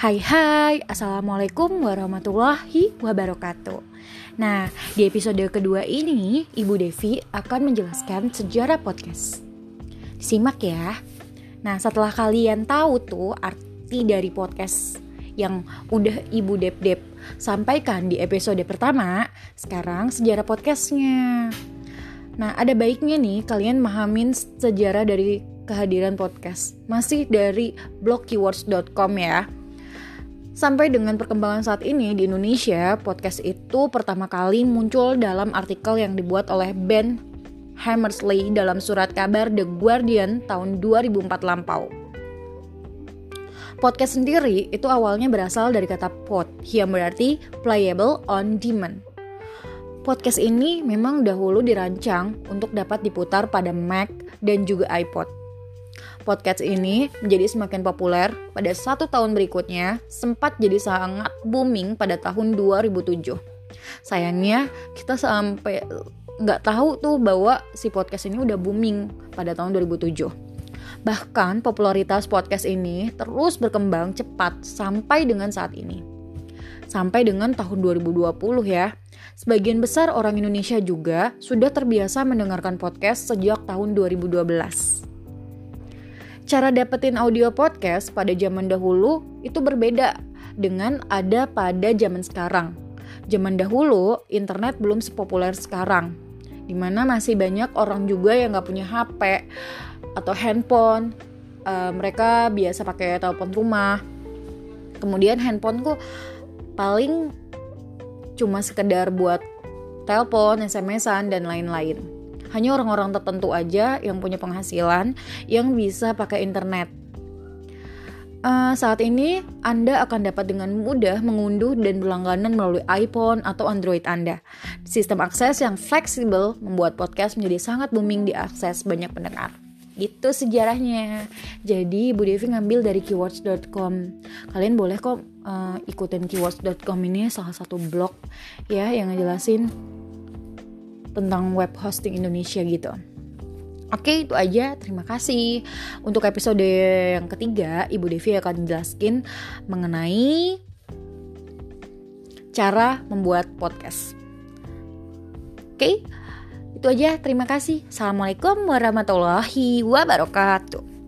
Hai hai, Assalamualaikum warahmatullahi wabarakatuh. Nah, di episode kedua ini, Ibu Devi akan menjelaskan sejarah podcast. Simak ya. Nah, setelah kalian tahu tuh arti dari podcast yang udah Ibu Dep-Dep sampaikan di episode pertama Sekarang sejarah podcastnya. Nah, ada baiknya nih kalian mahamin sejarah dari kehadiran podcast. Masih dari blog keywords.com ya. Sampai dengan perkembangan saat ini di Indonesia, podcast itu pertama kali muncul dalam artikel yang dibuat oleh Ben Hammersley dalam surat kabar The Guardian tahun 2004 lampau. Podcast sendiri itu awalnya berasal dari kata pod, yang berarti playable on demand. Podcast ini memang dahulu dirancang untuk dapat diputar pada Mac dan juga iPod. Podcast ini menjadi semakin populer pada satu tahun berikutnya, sempat jadi sangat booming pada tahun 2007. Sayangnya kita sampai nggak tahu tuh bahwa si podcast ini udah booming pada tahun 2007. Bahkan popularitas podcast ini terus berkembang cepat sampai dengan saat ini. Sampai dengan tahun 2020 ya. Sebagian besar orang Indonesia juga sudah terbiasa mendengarkan podcast sejak tahun 2012. Cara dapetin audio podcast pada zaman dahulu itu berbeda dengan ada pada zaman sekarang. Zaman dahulu, internet belum sepopuler sekarang. Di mana masih banyak orang juga yang gak punya HP atau handphone. Uh, mereka biasa pakai telepon rumah. Kemudian handphone kok paling cuma sekedar buat telepon, SMS-an, dan lain-lain hanya orang-orang tertentu aja yang punya penghasilan yang bisa pakai internet. Uh, saat ini Anda akan dapat dengan mudah mengunduh dan berlangganan melalui iPhone atau Android Anda. Sistem akses yang fleksibel membuat podcast menjadi sangat booming diakses banyak pendengar. Itu sejarahnya. Jadi Bu Devi ngambil dari keywords.com. Kalian boleh kok uh, ikutin keywords.com ini salah satu blog ya yang ngejelasin tentang web hosting Indonesia gitu. Oke, itu aja. Terima kasih. Untuk episode yang ketiga, Ibu Devi akan jelaskin mengenai cara membuat podcast. Oke, itu aja. Terima kasih. Assalamualaikum warahmatullahi wabarakatuh.